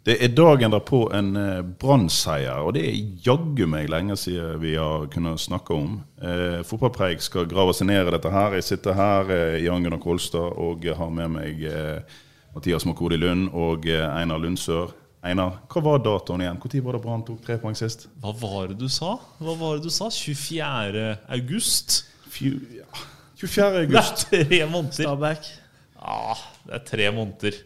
Det er dagen derpå en eh, Brann-seier, og det er jaggu meg lenge siden vi har kunnet snakke om. Eh, Fotballpreik skal grave seg ned i dette her. Jeg sitter her eh, i Gunnar Kolstad og har med meg eh, Mathias Makodi Lund og eh, Einar Lundsør. Einar, hva var datoen igjen? Når var det Brann tok tre poeng sist? Hva var det du sa? Hva var det du sa? 24. august? Fju, ja. 24. august. Det er tre måneder. Stabæk. Ja, det er tre måneder.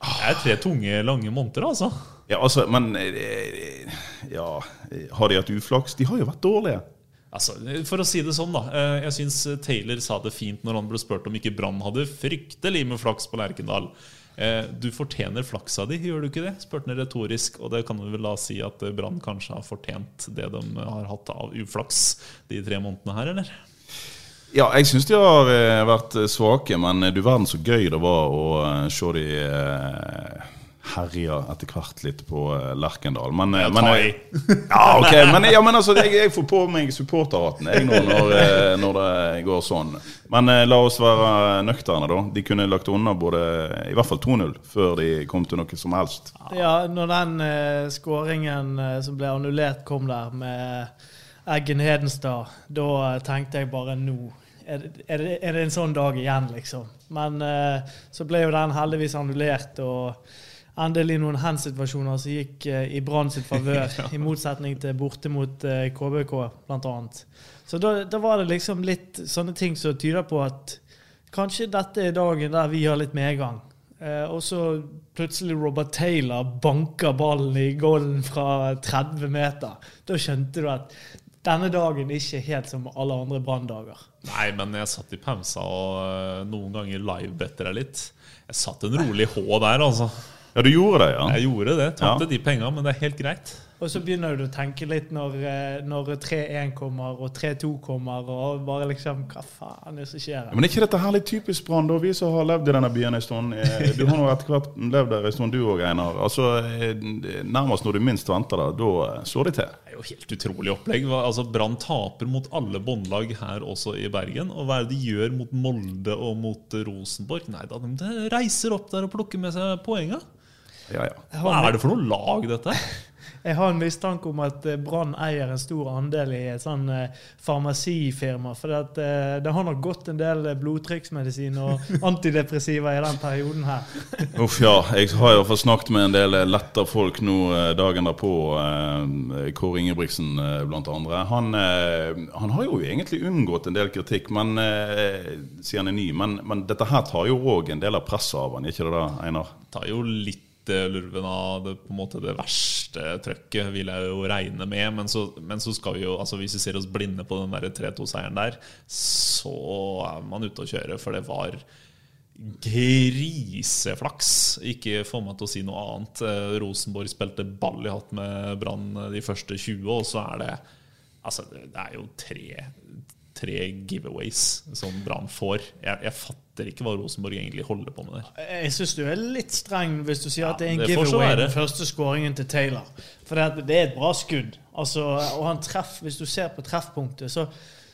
Det er tre tunge, lange måneder, altså. Ja, altså, men eh, Ja, har de hatt uflaks? De har jo vært dårlige. Altså, For å si det sånn, da. eh, Jeg syns Taylor sa det fint når han ble spurt om ikke Brann hadde fryktelig med flaks på Lerkendal. Eh, Du fortjener flaksa di, gjør du ikke det? spurte han retorisk. Og det kan du vel da si at Brann kanskje har fortjent det de har hatt av uflaks de tre månedene her, eller? Ja, jeg syns de har eh, vært eh, svake, men eh, du verden så gøy det var å se de herje etter hvert litt på Lerkendal. Men, jeg Ja, men eh, ja, okay, men, ja, men altså, jeg, jeg får på meg supporterhatten jeg nå når, når det går sånn. Men la oss være nøkterne, da. De kunne lagt unna både i hvert fall 2-0 før de kom til noe som helst. Ja, når den uh, skåringen uh, som ble annullert, kom der med Eggen Hedenstad, da tenkte jeg bare nå er det, er, det, er det en sånn dag igjen, liksom? Men eh, så ble jo den heldigvis annullert, og endelig noen hands-situasjoner som gikk eh, i Brann sitt favør, i motsetning til borte mot eh, KBK, annet. Så da, da var det liksom litt sånne ting som tyder på at kanskje dette er dagen der vi har litt medgang. Eh, og så plutselig Robert Taylor banker ballen i golden fra 30 meter. Da skjønte du at denne dagen ikke helt som alle andre branndager. Nei, men jeg satt i pausa og eh, noen ganger live-better jeg litt. Jeg satt en rolig H der, altså. Ja, du gjorde det, ja? Jeg gjorde det. Tapte Ja. de penga, men det er helt greit. Og så begynner du å tenke litt når, eh, når 3-1 kommer og 3-2 kommer, og bare liksom Hva faen er det som skjer her? Men er ikke dette her litt typisk Brann, da? Vi som har levd i denne byen en stund. Eh, Du har nå etter hvert levd der en stund, du òg, Einar. Altså, eh, nærmest når du minst venter det, da slår de til. Det er jo helt utrolig opplegg. Altså, Brann taper mot alle båndlag her også i Bergen. Og hva er det de gjør mot Molde og mot Rosenborg? Nei da, de reiser opp der og plukker med seg poenga. Ja, ja. Hva er det for noe lag, dette? Jeg har en mistanke om at eh, Brann eier en stor andel i et sånn eh, farmasifirma. For at, eh, det har nok gått en del blodtrykksmedisin og antidepressiva i den perioden her. Uff, ja. Jeg har i hvert fall snakket med en del letta folk nå dagen derpå. eh, Kåre Ingebrigtsen blant andre. Han, han har jo egentlig unngått en del kritikk, men, eh, siden han er ny. Men, men dette her tar jo òg en del av presset av han, ikke det da, Einar? tar jo litt lurven av det, på en måte det verste trøkket, vil jeg jo regne med. Men så, men så skal vi jo, altså hvis vi ser oss blinde på den der 3-2-seieren der, så er man ute å kjøre. For det var griseflaks. Ikke få meg til å si noe annet. Eh, Rosenborg spilte ball i hatt med Brann de første 20, og så er det Altså, det er jo tre, tre giveaways som Brann får. Jeg, jeg fatter ikke hva Rosenborg egentlig holder på med der. Jeg syns du er litt streng hvis du sier Ja, at det er en det giveaway den første skåringen til Taylor. For det, er- et bra skudd. Altså, og han treff, hvis du ser på treffpunktet, så,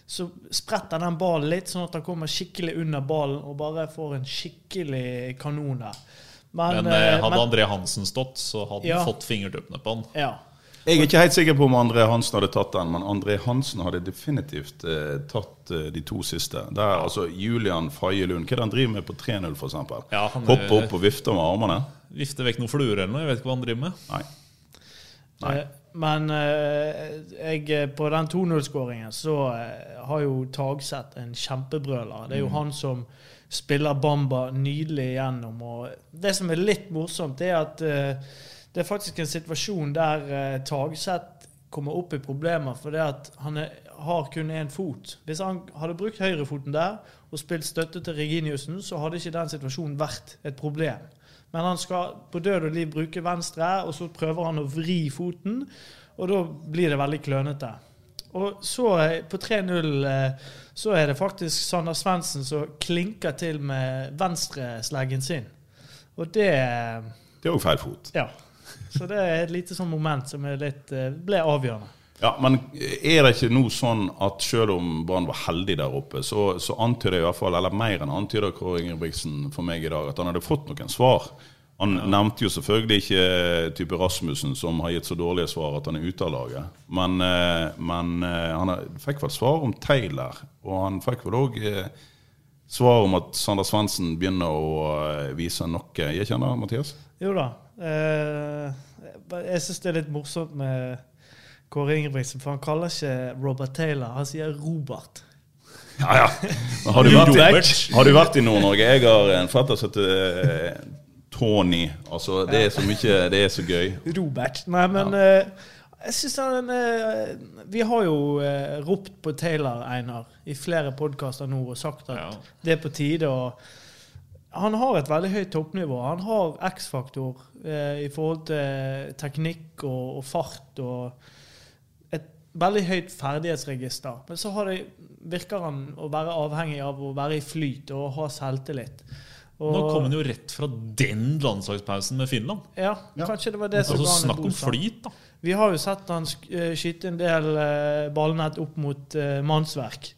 så spretter den ballen litt, sånn at han kommer skikkelig under ballen og bare får en skikkelig kanon der. Men, Men, eh, eh, hadde men- André Hansen stått, så hadde Ja. han fått fingertuppene på han. ja. Jeg er ikke helt sikker på om André Hansen hadde tatt den, men André Hansen hadde definitivt eh, tatt eh, de to siste. Det er altså Julian Faye Lund. Hva er det han driver med på 3-0, f.eks.? Ja, han er- Hopper opp og vifter med armene? Vifter vekk noen fluer eller noe. Jeg vet ikke hva han driver med. Nei. Nei. Eh, Men eh, jeg, eh, på den 2-0-skåringen så eh, har jo Tagseth en kjempebrøler. Det er jo han som spiller Bamba nydelig igjennom. Og det som er litt morsomt, er at eh, det er faktisk en situasjon der eh, Tagseth kommer opp i problemer. fordi at han er, har kun én fot. Hvis han hadde brukt høyrefoten der og spilt støtte til Reginiussen, så hadde ikke den situasjonen vært et problem. Men han skal på død og liv bruke venstre, og så prøver han å vri foten, og da blir det veldig klønete. Og så, eh, på 3-0, eh, så er det faktisk Sander Svendsen som klinker til med venstresleggen sin. Og det Det er òg feil fot. Ja. Så det er et lite sånn moment som litt, eh, ble avgjørende. Ja, Men er det ikke nå sånn at selv om Brann var heldig der oppe, så, så antyder i hvert fall, eller mer enn antyder Kåre Ingebrigtsen for meg i dag, at han hadde fått noen svar. Han nevnte jo selvfølgelig ikke type Rasmussen, som har gitt så dårlige svar at han er ute av laget. Men, eh, men eh, han fikk vel svar om Taylor, og han fikk vel òg svar om at Sander Svendsen begynner å eh, vise noe. Han det, Mathias? Jo da. Eh, jeg syns det er litt morsomt med Kåre Ingebrigtsen, for han kaller ikke Robert Taylor, han sier Robert. Ja, ja. Men Har du vært har du vært i Nord-Norge? Jeg har en fetter som heter eh, Tony. Altså, det er så mye Det er så gøy. Robert. Nei, men eh, jeg syns han eh, Vi har jo ropt på Taylor, Einar, i flere podkaster nå og sagt at Ja. det er på tide å Han har et veldig høyt toppnivå. Han har X-faktor eh, i forhold til teknikk og, og fart og et veldig høyt ferdighetsregister. Men så har det, virker han å være avhengig av å være i flyt og ha selvtillit. Og, Nå kom han jo rett fra den landslagspausen med Finland. ja, kanskje det var det som Altså han en Snakk om flyt, da. Vi har jo sett han eh, skyte en del eh, ballnett opp mot eh, mannsverk.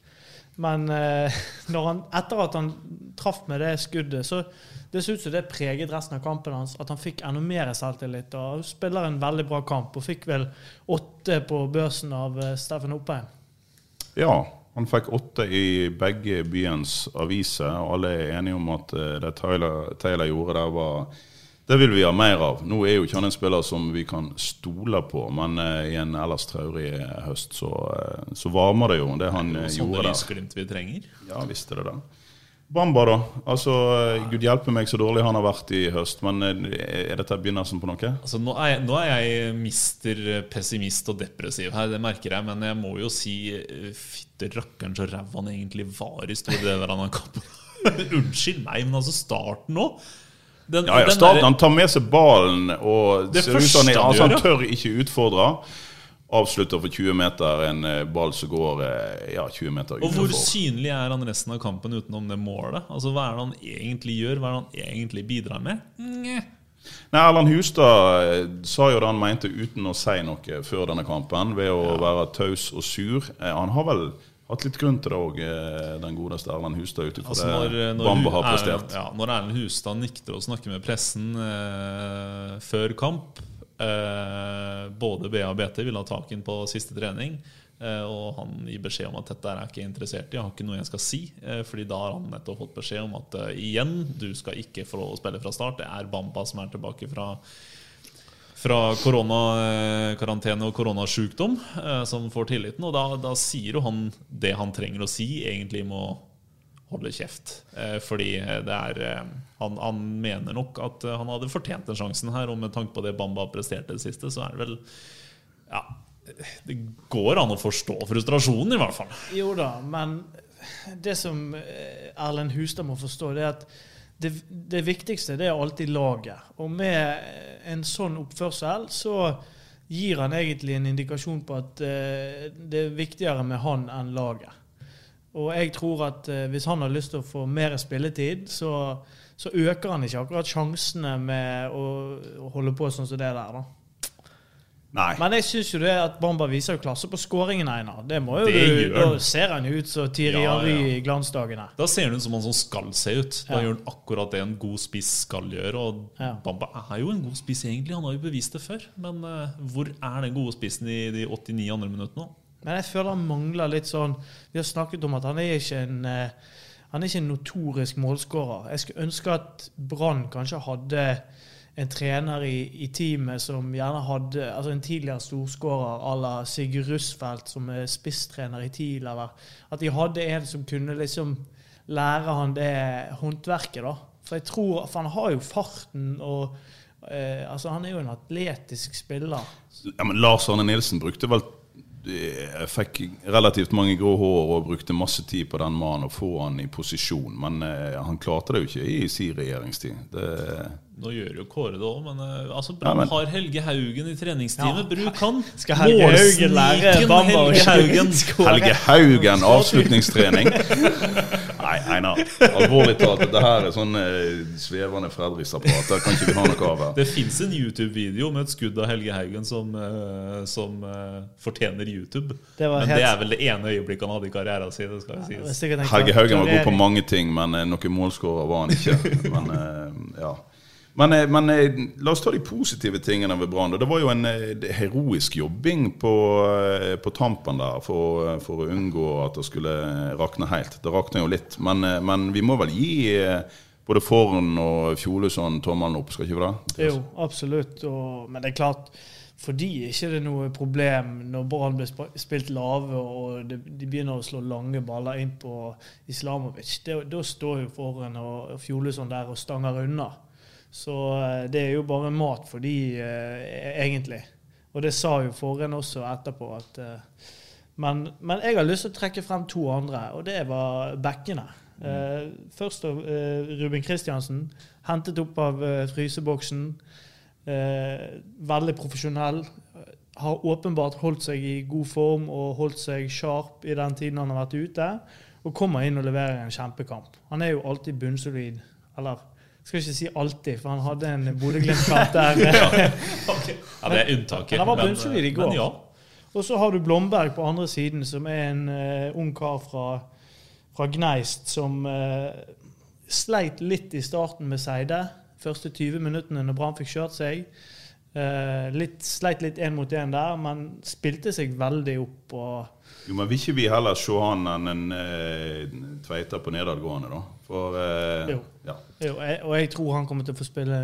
Men eh, han, etter at han traff med det skuddet, så det så ut som det preget resten av kampen hans. At han fikk enda mer selvtillit. Og spiller en veldig bra kamp, og fikk vel åtte på børsen av eh, Steffen Oppheim. Ja, han fikk åtte i begge byens aviser, og alle er enige om at eh, det Taylor, Taylor gjorde der, var Det vil vi ha mer av. Nå er jo ikke han en spiller som vi kan stole på, men eh, i en ellers traurig eh, høst så, eh, så varmer det jo, det han det Sånne gjorde der. lysglimt vi trenger. Ja, visst er det det. Bamba, da. Altså, ja. Gud hjelpe meg så dårlig han har vært i høst, men eh, er dette begynnelsen på noe? Altså, nå, er jeg, nå er jeg mister pessimist og depressiv her, det merker jeg. Men jeg må jo si eh, fytte rakkeren så ræva han egentlig var i store deler av den kampen. Unnskyld meg, men altså starten nå den, Ja, ja, Staten Han tar med seg ballen og Det ser ut som han, første altså, han tør ikke utfordre. Avslutter for 20 meter en eh, ball som går eh, ja, 20 meter utenfor. Og hvor synlig er han resten av kampen utenom det målet? Altså, Hva er det han egentlig gjør? Hva er det han egentlig bidrar med? Nye. Nei, Erland Hustad eh, sa jo det han mente uten å si noe før denne kampen, ved å være taus og sur. Han har vel hatt litt grunn til det òg, den godeste Erlend Hustad, ut ifra Altså det når, Bamba har prestert. ja, når Erlend Hustad nekter å snakke med pressen eh, før kamp eh, Både BA og BT ville ha tak inn på siste trening. eh, og han gir beskjed om at dette er jeg ikke interessert i. Jeg har ikke noe jeg skal si. eh, fordi da har han nettopp fått beskjed om at eh, igjen, du skal ikke få lov å spille fra start. Det er Bamba som er tilbake fra fra koronakarantene og koronasjukdom eh, som får tilliten. Og da, da sier jo han det han trenger å si, egentlig må holde kjeft. Eh, fordi det er eh, han, han mener nok at eh, han hadde fortjent den sjansen her, og med tanke på det Bamba presterte det siste, så er det vel Ja, det går an å forstå frustrasjonen, i hvert fall. Jo da, men det som eh, Erlend Hustad må forstå, det er at det, det viktigste det er alltid laget. Og med en sånn oppførsel så gir han egentlig en indikasjon på at eh, det er viktigere med han enn laget. Og jeg tror at eh, hvis han har lyst til å få mer spilletid, så, så øker han ikke akkurat sjansene med å, å holde på sånn som det der. da. Nei. Men jeg syns jo det at Bamba viser jo klasse på skåringen, Einar. Det må jo Det du, Da ser han jo ut som Thierry Ja, ja. i glansdagene. Da ser han ut som han som skal se ut. Da Ja. gjør han akkurat det en god spiss skal gjøre. Og Ja. Bamba er jo en god spiss, egentlig. Han har jo bevist det før. Men uh, hvor er den gode spissen i de 89 andre minuttene? Men jeg føler han mangler litt sånn Vi har snakket om at han er ikke en uh, Han er ikke en notorisk målskårer. Jeg skulle ønske at Brann kanskje hadde en trener i, i teamet som gjerne hadde altså en tidligere storskårer à la Sigurd Russfeldt, som er spisstrener i TIL, eller at de hadde en som kunne liksom lære han det håndverket, da. For jeg tror For han har jo farten og eh, Altså, han er jo en atletisk spiller. Ja, men Lars Arne Nilsen brukte vel jeg fikk relativt mange grå hår og brukte masse tid på den mannen og få han i posisjon. Men eh, han klarte det jo ikke i sin regjeringstid. Det, Nå gjør jo Kåre det òg, men eh, altså, Ja, Brann men- har Helge Haugen i treningsteamet. Bruk han! Skal Helge Haugen lære Bamba og Haugen. skåre? Helge Haugen, avslutningstrening. Nei, Einar. Alvorlig talt, dette her er sånn eh, svevende Fredrikstad-prat. Det kan ikke vi ha noe av her. Det fins en YouTube-video med et skudd av Helge Haugen som, eh, som uh, fortjener YouTube. Det men helt- det er vel det ene øyeblikket han hadde i karrieren sin. Det skal er sies. Helge Haugen var god på mange ting, men uh, noen målskårer var han ikke. Men, uh, ja. Men, eh, men eh, la oss ta de positive tingene ved Brann. Det var jo en eh, heroisk jobbing på, på tampen der for, for å unngå at det skulle rakne helt. Det rakna jo litt, men, men vi må vel gi både Forn og Fjolesson tommelen opp, skal ikke vi det? Jo, absolutt. Og, men det er klart, for de er ikke det noe problem når Brann blir spilt lave og de, de begynner å slå lange baller inn på Islamovic. Da står jo Forn og Fjolesson der og stanger unna. Så eh, det er jo bare mat for de, eh, egentlig. Og det sa jo Forhen også etterpå. at eh, men, men jeg har lyst til å trekke frem to andre, og det var bekkene. Mm. først av Ruben Kristiansen, hentet opp av fryseboksen. Veldig profesjonell. Har åpenbart holdt seg i god form og holdt seg sharp i den tiden han har vært ute. Og kommer inn og leverer en kjempekamp. Han er jo alltid bunnsolid. Eller skal ikke si alltid, for han hadde en Bodø-Glimt-kamp der. Ja, det er unntaket. Men Han var på bunnsolid i eh, går. Ja. Og så har du Blomberg på andre siden, som er en uh, ung kar fra, fra Gneist som uh, sleit litt i starten med Seide. Første 20 minuttene når Brann fikk kjørt seg. Uh, litt, sleit litt én mot én der, men spilte seg veldig opp. og Jo, men Vil ikke vi heller se han enn en eh, Tveita på nedadgående, da? For uh, Jo. ja. Jo, og jeg tror han kommer til å få spille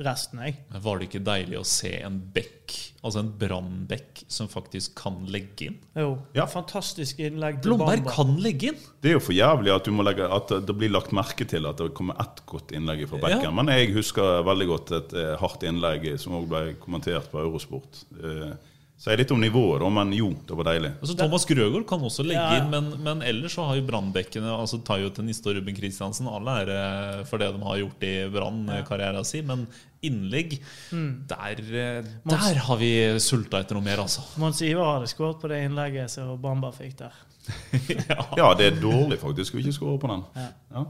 resten, jeg. Men Var det ikke deilig å se en bekk, altså en brannbekk, som faktisk kan legge inn? Jo, Ja. Fantastisk innlegg Blomberg kan legge inn! Det er jo for jævlig at, du må legge, at det blir lagt merke til at det kommer ett godt innlegg fra bekken. Ja. Men jeg husker veldig godt et eh, hardt innlegg som òg ble kommentert på Eurosport. Eh, Sier litt om nivået, da, men jo, det var deilig. Altså, Thomas Grøgaard kan også legge Ja. inn, men, men ellers så har jo brannbekkene altså Tayo Niste og Ruben Kristiansen all ære for det de har gjort i Brann-karrieren sin, men innlegg der, eh, der har vi sulta etter noe mer, altså. Mons Ivar hadde skåret på det innlegget som Bamba fikk der. Ja, det er dårlig faktisk å ikke skåre på den. Ja.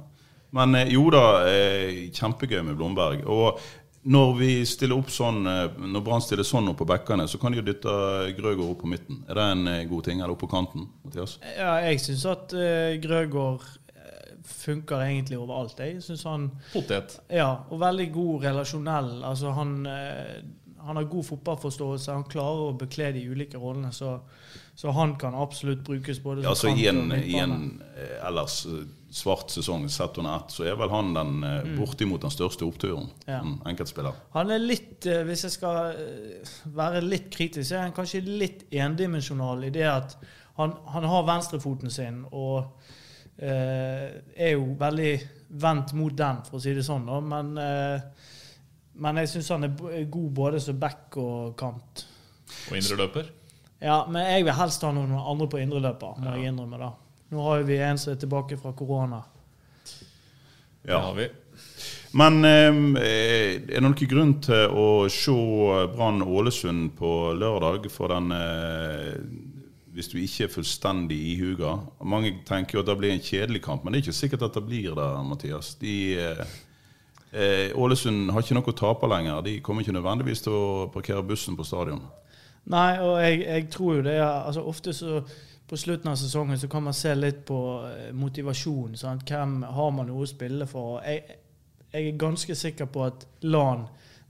Men eh, jo da, eh, kjempegøy med Blomberg. Og når vi stiller opp sånn eh, Når Brann stiller sånn opp på bekkene, så kan de jo dytte Grøgaard opp på midten. Er det en eh, god ting? Eller opp på kanten? Mathias? Ja, jeg syns at uh, Grøgaard funker egentlig overalt. Jeg synes han Potet. Ja, og veldig god relasjonell. Altså han, eh, han har god fotballforståelse. Han klarer å bekle de ulike rollene. Så, så han kan absolutt brukes både Ja, som altså kant og i en eh, ellers eh, svart sesong sett under ett, så er vel han den mm. bortimot den største oppturen. Ja. Mm, enkeltspiller. Han er litt, eh, hvis jeg skal eh, være litt kritisk, så er han kanskje litt endimensjonal i det at han, han har venstrefoten sin og eh, er jo veldig vendt mot den, for å si det sånn. Da. Men, eh, men jeg syns han er god både som back og kant. Og indreløper. Ja, men jeg vil helst ha noen andre på indreløper, må jeg innrømme. da. Nå har vi en som er tilbake fra korona. Det har vi. Men eh, er det noen grunn til å se Brann Ålesund på lørdag for den eh, Hvis du ikke er fullstendig ihuga? Mange tenker jo at det blir en kjedelig kamp, men det er ikke sikkert at det blir det, Mathias. De, eh, Ålesund har ikke noe å tape lenger. De kommer ikke nødvendigvis til å parkere bussen på stadion. Nei, og jeg, jeg tror jo det er altså Ofte så på slutten av sesongen så kan man se litt på eh, motivasjon. Sant? Hvem har man noe å spille for? Jeg, jeg er ganske sikker på at Lan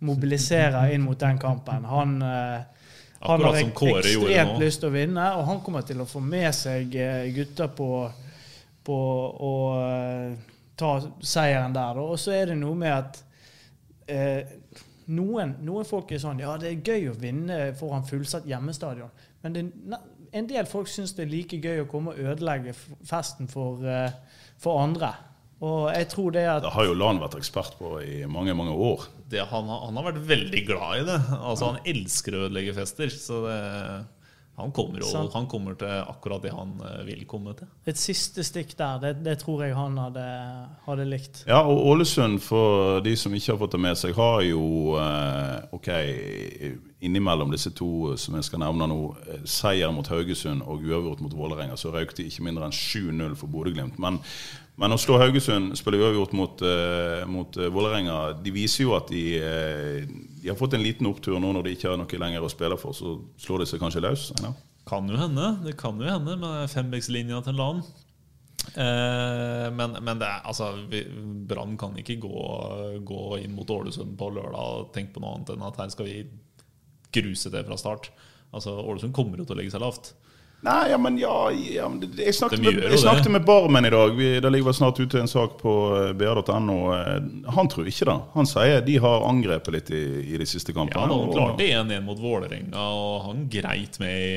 mobiliserer inn mot den kampen. Han, eh, han har ekstremt lyst til å vinne, og han kommer til å få med seg gutter på, på å eh, ta seieren der. Og så er det noe med at eh, noen, noen folk er sånn Ja, det er gøy å vinne foran fullsatt hjemmestadion. Men det, en del folk syns det er like gøy å komme og ødelegge festen for, eh, for andre. Og jeg tror det at Det har jo Lan vært ekspert på i mange, mange år. Det, han, har- han har vært veldig glad i det. Altså Han elsker å ødelegge fester. Så det, Han kommer, og, han kommer til akkurat det han eh, vil komme til. Et siste stikk der, det, det tror jeg han hadde, hadde likt. Ja, og Ålesund, for de som ikke har fått det med seg, har jo eh, ok, innimellom disse to som jeg skal nevne nå, eh, seier mot Haugesund og uavgjort mot Vålerenga, så røyk de ikke mindre enn 7-0 for Bodø-Glimt. Men, men å slå Haugesund, spille uavgjort mot, eh, mot eh, Vålerenga, de viser jo at de, eh, de har fått en liten opptur nå når de ikke har noe lenger å spille for. Så slår de seg kanskje løs. Ja. Kan jo hende. Det kan jo hende med fembekslinja til LAN. Eh, men, men det er, altså, Brann kan ikke gå, gå inn mot Ålesund på lørdag og tenke på noe annet enn at her skal vi gruse det fra start. Altså, Ålesund kommer jo til å legge seg lavt. Nei, ja, men ja, ja men det- Jeg snakket, med, jeg snakket med Barmen i dag. Vi, det ligger snart ute en sak på eh, br.no. Eh, Han tror ikke det. Han sier de har angrepet litt i, i de siste kampene. Ja, Han klarte 1-1 mot Vålerenga, og han greit med i,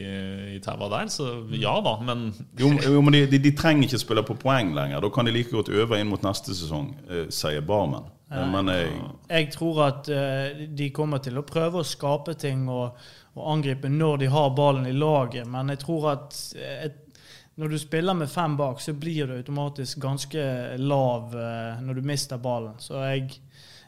i, i taua der. Så ja da, men Jo, jo men de, de, de trenger ikke spille på poeng lenger. Da kan de like godt øve inn mot neste sesong, eh, sier Barmen. Men jeg, Jeg tror at eh, de kommer til å prøve å skape ting og, og angripe når de har ballen i laget, men jeg tror at eh, et, når du spiller med fem bak, så blir du automatisk ganske lav eh, når du mister ballen. Så jeg,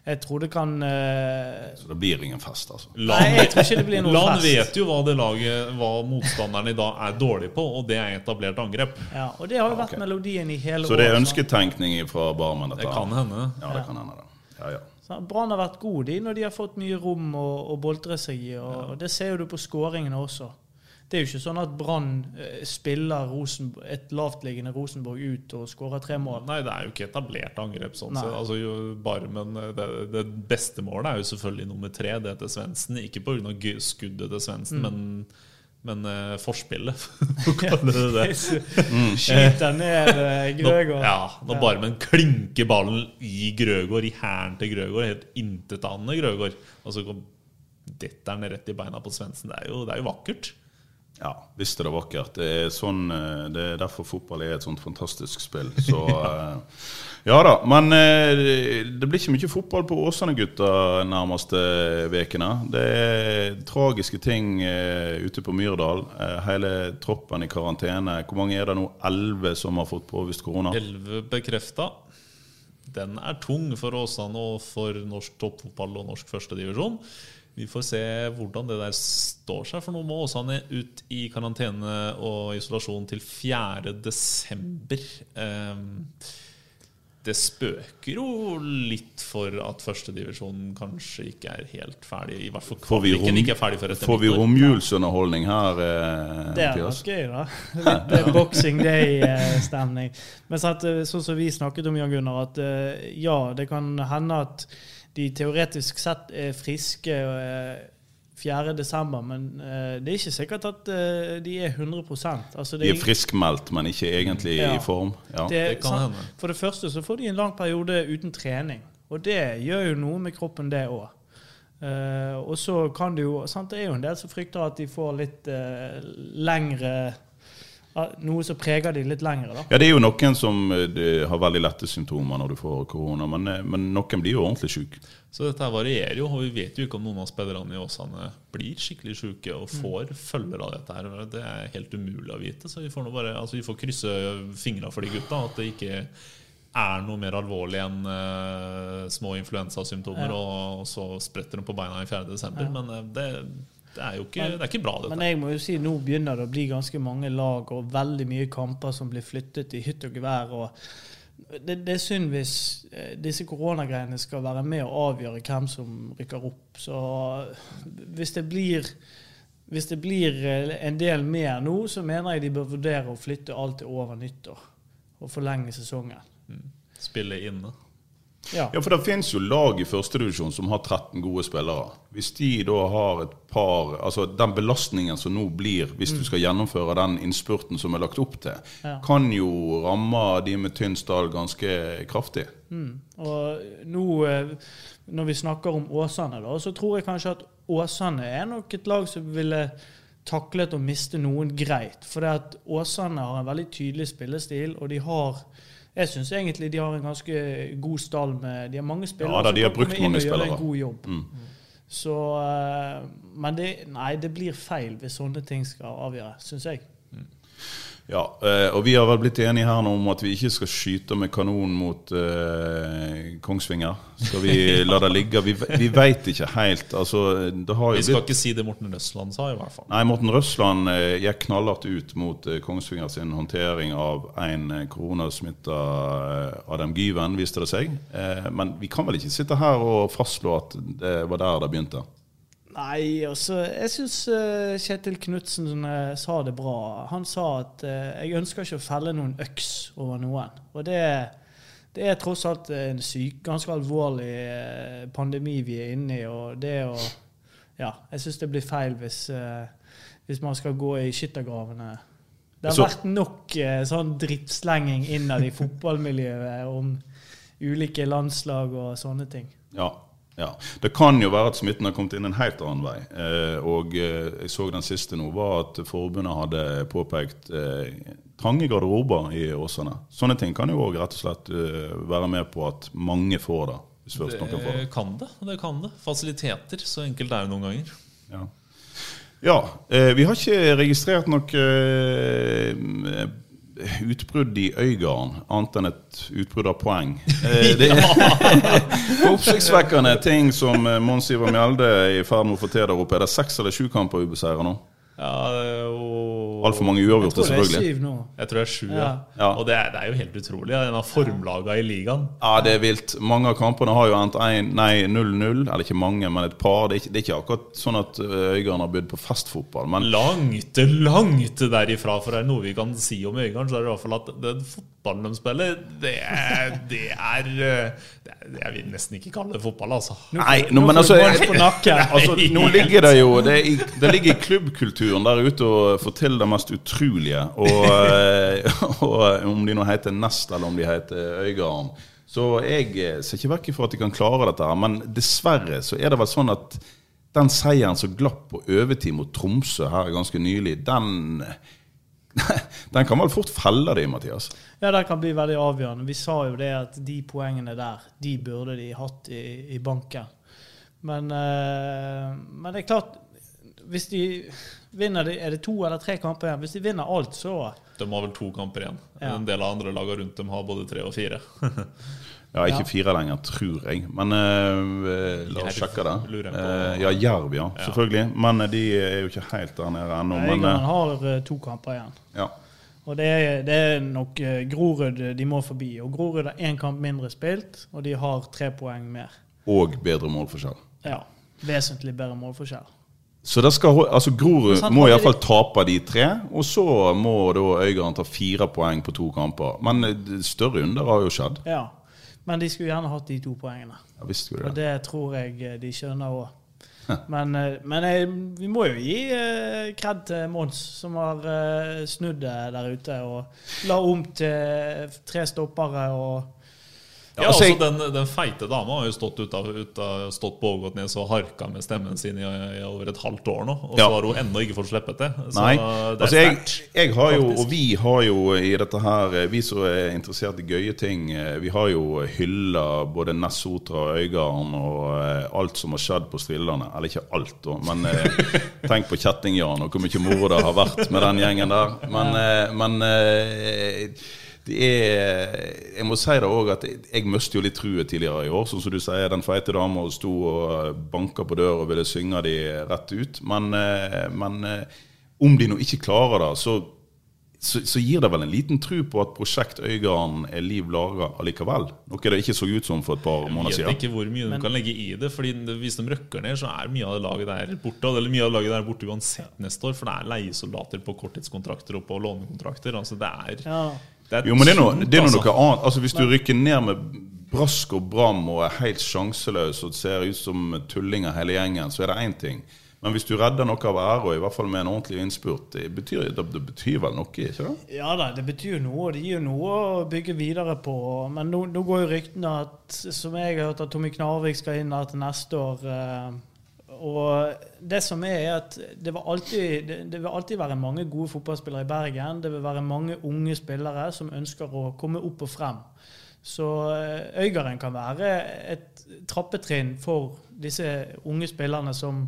jeg tror det kan uh... så det blir ingen fest, altså. Nei, jeg tror ikke det blir noe Land fest. vet jo hva det laget, hva motstanderen i dag er dårlig på, og det er etablert angrep. Ja, og det har jo vært ok. melodien i hele Så det er ønsketenkning fra Barmen? dette Det kan hende. Ja, det kan hende. det. Ja, ja. Brann har vært gode de når de har fått mye rom å, å boltre seg i. og, og Det ser jo du på skåringene også. Det er jo ikke sånn at Brann eh, spiller Rosenborg, et lavtliggende Rosenborg ut og skårer tre mål. Nei, det er jo ikke etablert angrep. sånn sett. Altså, jo, bare, men det, det beste målet er jo selvfølgelig nummer tre, det til Svendsen. Ikke pga. skuddet til Svendsen, Mm. men, men uh, forspillet, for å kalle det det. Skyter ned Nå, ja, nå bare med en klinker ballen i Grøgaard, i hæren til Grøgaard. Helt intetanende Grøgaard. Og så går detter den rett i beina på Svendsen. Det, det er jo vakkert. Ja, visst er det vakkert. Det er, sånn, eh, det er derfor fotball er et sånt fantastisk spill. Så eh, ja da. Men eh, det blir ikke mye fotball på Åsane, gutta, nærmeste ukene. Det er tragiske ting ute på Myrdal. Hele troppen i karantene. Hvor mange er det nå? Elleve som har fått påvist korona? 11 bekrefta. Den er tung for Åsane og for norsk toppfotball og norsk førstedivisjon. Vi får se hvordan det der står seg, for nå må Åsane ut i karantene og isolasjon til 4. desember. Ehm, Det spøker jo litt for at førstedivisjonen kanskje ikke er helt ferdig. I hvert fall Får kvaliken rom, ikke er ferdig før etter får vi romjulsunderholdning her, eh, Det er nok gøy, da. Litt eh, Boxing Day-stemning. Men eh, sånn som vi snakket om, Jan Gunnar, at eh, ja, det kan hende at de teoretisk sett er friske eh, 4. desember, men eh, det er ikke sikkert at eh, de er 100 altså, det De er friskmeldt, men ikke egentlig Ja. i form. Ja. det, Det kan hende. For det første så får de en lang periode uten trening, og det gjør jo noe med kroppen, det òg. og så kan det jo sant, Det er jo en del som frykter at de får litt uh, lengre Noe som preger de litt lengre, da. Ja, Det er jo noen som eh, har veldig lette symptomer når du får korona, men, eh, men noen blir jo ordentlig syke. Så dette her varierer jo, og vi vet jo ikke om noen av spillerne i Åsane blir skikkelig syke og Mm. får følger av dette. her. Det er helt umulig å vite, så vi får, bare, altså vi får krysse fingra for de gutta. At det ikke er noe mer alvorlig enn uh, små influensasymptomer, Ja. og, og så spretter de på beina i 4. desember. Men det, det er jo ikke, det er ikke bra, dette. Men jeg må jo si, nå begynner det å bli ganske mange lag og veldig mye kamper som blir flyttet i hytt og gevær. og det, det er synd hvis eh, disse koronagreiene skal være med å avgjøre hvem som rykker opp. Så hvis det blir hvis det blir eh, en del mer nå, så mener jeg de bør vurdere å flytte alt til over nyttår. Og forlenge sesongen. Spille inne. Ja. Ja, for det finnes jo lag i førstedivisjon som har 13 gode spillere. Hvis de da har et par Altså den belastningen som nå blir hvis du skal gjennomføre den innspurten som er lagt opp til, Ja. kan jo ramme de med tynn stall ganske kraftig. Mm. Og nå, eh, når vi snakker om Åsane, da, så tror jeg kanskje at Åsane er nok et lag som ville taklet å miste noen greit. For det at Åsane har en veldig tydelig spillestil, og de har jeg syns egentlig de har en ganske god stall med De har mange spillere Ja, da, de har brukt mange spillere. en god jobb. Mm. Så eh, Men det, nei, det blir feil hvis sånne ting skal avgjøre, syns jeg. Ja, eh, og vi har vel blitt enige her nå om at vi ikke skal skyte med kanon mot uh, Kongsvinger. Skal vi la det ligge? Vi, vi veit ikke helt. Altså, Vi skal blitt ikke si det Morten Røsland sa, i hvert fall. Nei, Morten Røsland uh, gikk knallhardt ut mot uh, Kongsvinger sin håndtering av en koronasmitta Adam Gyven, viste det seg. Men vi kan vel ikke sitte her og fastslå at det var der det begynte? Nei, altså, jeg syns Kjetil Knutsen uh, sa det bra. Han sa at uh, 'jeg ønsker ikke å felle noen øks over noen'. Og det, det er tross alt en syk, ganske alvorlig eh, pandemi vi er inne i. Og det å Ja, jeg syns det blir feil hvis, eh, hvis man skal gå i skyttergravene. Det har vært nok eh, sånn drittslenging innad i fotballmiljøet om ulike landslag og sånne ting. Ja, ja. Det kan jo være at smitten har kommet inn en helt annen vei. Eh, og eh, jeg så den siste nå, var at forbundet hadde påpekt eh, trange garderober i Åsane. Sånne ting kan jo òg rett og slett eh, være med på at mange får det. Hvis det. Kan det. det kan det. Fasiliteter. Så enkelt er det noen ganger. Ja, ja eh, vi har ikke registrert noe utbrudd i Øygarden, annet enn et utbrudd av poeng. Eh, det er oppsiktsvekkende ting som eh, Mons Ivar Mjelde er i ferd med å få til der oppe. Er det seks eller sju kamper ubeseira nå? Ja, og Altfor mange Jeg uavgjorte, tror det er selvfølgelig. syv nå. Jeg tror det er sju, ja. Ja. Ja. Og det er, det er jo helt utrolig. En av formlaga i ligaen. Ja, det er vilt. Mange av kampene har jo endt 1 nei, 0-0. Eller ikke mange, men et par. Det er ikke, det er ikke akkurat sånn at eh, Øygarden har bydd på festfotball. Men Langt, langt derifra. For det er noe vi kan si om Øygarden, så er det i hvert fall at den fotballen de spiller, det er Det er, eh, det er Jeg vil nesten ikke kalle det fotball, altså. Nei, Nå men altså, altså Nå ligger det jo Det, i, det ligger i klubbkulturen der ute å fortelle det mest utrolige. Og, eh, og om de nå heter Nest, eller om de heter Øygarden. Så jeg eh, ser ikke vekk fra at de kan klare dette her. Men dessverre så er det vel sånn at den seieren som glapp på overtid mot Tromsø her ganske nylig, den Den kan vel fort felle de, Mathias? Ja, det kan bli veldig avgjørende. Vi sa jo det at de poengene der, de burde de hatt i, i banken. Men, eh, men det er klart Hvis de vinner Er det to eller tre kamper igjen? Hvis de vinner alt, så De har vel to kamper igjen. Ja. En del av andre lagene rundt dem har både tre og fire. Ja, ikke Ja. fire lenger, tror jeg. Men uh, la oss sjekke det. Eh, ja, Jerv, ja. Selvfølgelig. Men de er jo ikke helt der nede ennå. Egeland har to kamper igjen. ja. Og det er, det er nok eh, Grorud de må forbi. Og Grorud har én kamp mindre spilt, og de har tre poeng mer. Og bedre målforskjell. Ja, Vesentlig bedre målforskjell. Så skal, altså Grorud må iallfall de- tape de tre, og så må da Øygarden ta fire poeng på to kamper. Men eh, større under har jo skjedd. Ja. Men de skulle gjerne hatt de to poengene. Ja, visst skulle det. Og det. tror jeg eh, de skjønner òg. Men, eh, men jeg, vi må jo gi eh, kred til Mons, som har eh, snudd det der ute. Og la om til tre stoppere og Ja, altså, altså jeg- den, den feite dama har jo stått, ut av, ut av, stått på Ågotnes og harka med stemmen sin i, i over et halvt år nå. Og Ja. så har hun ennå ikke fått slippe det. Så Nei. det Altså, jeg, jeg har jo, og vi har jo i dette her Vi som er interessert i gøye ting, eh, vi har jo hylla både Nessotra og Øygarden og eh, alt som har skjedd på Strillane. Eller ikke alt, da, men eh, tenk på Kjetting-Jan og hvor mye moro det har vært med den gjengen der. Men, men det er Jeg må si det òg at jeg, mistet jo litt truet tidligere i år. Sånn som du sier, den feite dama sto og banka på døra og ville synge de rett ut. Men, eh, men eh, om de nå ikke klarer det, så, så, så gir det vel en liten tru på at Prosjekt Øygarden er liv laga allikevel. Noe det ikke så ut som for et par måneder siden. Jeg vet ikke hvor mye de kan legge i det. Fordi Hvis de røkker ned, så er mye av det laget der borte. Eller mye av det laget der borte uansett neste år. For det er leiesoldater på korttidskontrakter og på lånekontrakter. Altså det er, Ja. Jo, men det er noe, det er noe, altså. annet. Altså Hvis du rykker ned med brask og bram og er helt sjanseløs og ser ut som tullinger hele gjengen, så er det én ting. Men hvis du redder noe av æra, i hvert fall med en ordentlig innspurt, det betyr, det, det betyr vel noe, ikke det? Ja da, det betyr noe, det gir jo noe å bygge videre på. Men nå, nå går jo ryktene at, som jeg har hørt, at Tommy Knarvik skal inn her til neste år. eh, Og det som er, er at det vil, alltid, det, vil alltid være mange gode fotballspillere i Bergen. Det vil være mange unge spillere som ønsker å komme opp og frem. Så eh, Øygarden kan være et trappetrinn for disse unge spillerne som,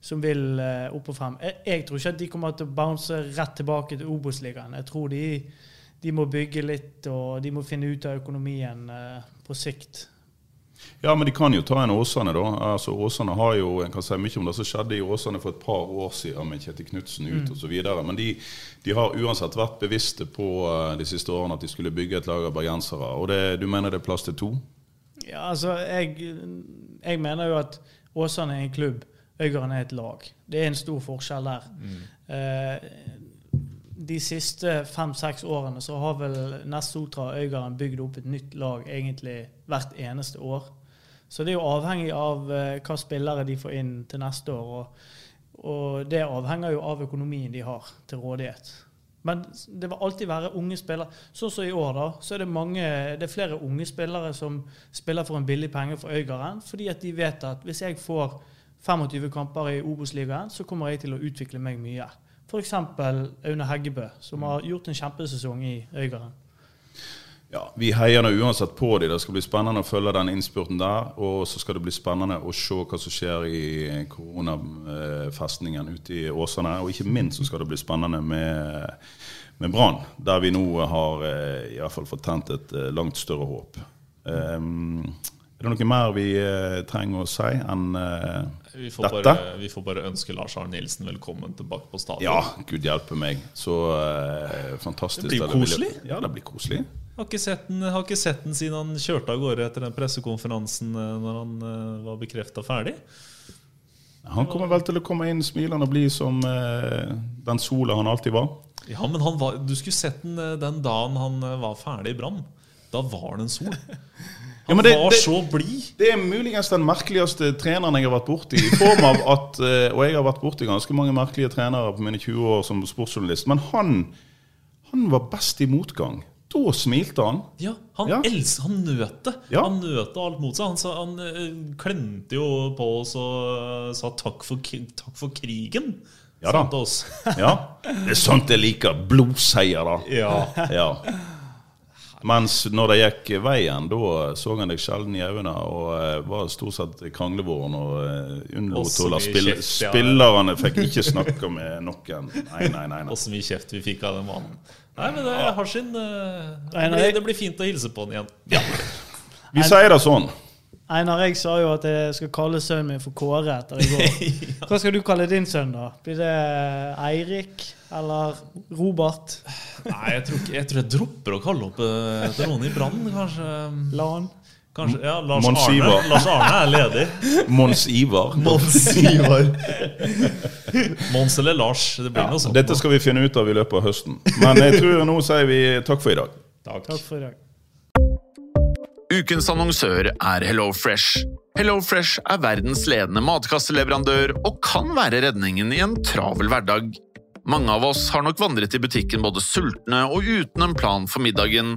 som vil eh, opp og frem. Jeg, jeg tror ikke at de kommer til å bounce rett tilbake til Obos-ligaen. Jeg tror de, de må bygge litt, og de må finne ut av økonomien eh, på sikt. Ja, men de kan jo ta en Åsane, da. Altså, Åsane har jo, En kan si mye om det som skjedde i Åsane for et par år siden med Kjetil Knutsen ut Mm. osv. Men de, de har uansett vært bevisste på eh, de siste årene at de skulle bygge et lag av bergensere. Og det, du mener det er plass til to? Ja, altså, jeg, jeg mener jo at Åsane er en klubb, Øygarden er et lag. Det er en stor forskjell der. Eh, de siste fem-seks årene så har vel Nest Sotra og Øygarden bygd opp et nytt lag egentlig hvert eneste år. Så det er jo avhengig av eh, hva spillere de får inn til neste år. Og, og det avhenger jo av økonomien de har til rådighet. Men det vil alltid være unge spillere. Sånn som i år, da, så er det, mange, det er flere unge spillere som spiller for en billig penge for Øygarden, fordi at de vet at hvis jeg får 25 kamper i Obos-ligaen, så kommer jeg til å utvikle meg mye. F.eks. Aune Heggebø, som har gjort en kjempesesong i Øygarden. Ja, Vi heier nå uansett på dem. Det skal bli spennende å følge den innspurten der. Og så skal det bli spennende å se hva som skjer i koronafestningen ute i Åsane. Og ikke minst så skal det bli spennende med, med Brann, der vi nå har eh, i hvert fall fått tent et eh, langt større håp. Um, er det noe mer vi eh, trenger å si enn Vi får, bare, vi får bare ønske Lars Arne Nilsen velkommen tilbake på stadion. Ja, gud hjelpe meg. Så uh, fantastisk. Det blir koselig. Ja, det blir koselig. Har ikke sett den, har ikke sett den siden han kjørte av gårde etter den pressekonferansen eh, når han eh, var bekrefta ferdig. Han kommer vel til å komme inn smilende og bli som eh, den sola han alltid var. Ja, men han var, du skulle sett den den dagen han var ferdig i Brann. Da var det en sol. Ja, Han men det- var det- så blid. Det er muligens den merkeligste treneren jeg har vært borti. I form av at, Og jeg har vært borti ganske mange merkelige trenere på mine 20 år som sportsjournalist. Men han, han var best i motgang. Da smilte han. Ja, han Ja. els- han nøt det. Ja. Han nøt alt mot seg. Han, sa, han eh, klemte jo på oss og sa takk for, takk for krigen. Ja da. Ja, Det er sånt jeg liker. Blodseier. Ja. Ja. Mens når det gikk veien, da så han deg sjelden i øynene og uh, var stort sett kranglevoren og uh, unnlot å la kjeft, ja. Spillerne fikk ikke snakke med noen. Nei, nei, nei. nei. Og så mye kjeft vi fikk av den mannen. Nei, men det har sin eh, det, blir, det blir fint å hilse på han igjen. Vi sier det sånn. Einar, jeg sa jo at jeg skal kalle sønnen min for Kåre etter i går. Hva skal du kalle din sønn, da? Blir det Eirik eller Robert? Nei, jeg tror, ikke, jeg tror jeg dropper å kalle opp eh, til noen i Brann, kanskje. Lan? Kanskje, ja, Lars Mons Arne. Ivar. Lars Arne er ledig. Mons Ivar. Mons Ivar. Mons eller Lars. Det blir noe sånt. Dette skal vi finne ut av i løpet av høsten. Men jeg tror nå sier vi takk for i dag. Takk. Takk for i dag. Ukens annonsør er HelloFresh. HelloFresh er verdens ledende matkasseleverandør og kan være redningen i en travel hverdag. Mange av oss har nok vandret i butikken både sultne og uten en plan for middagen,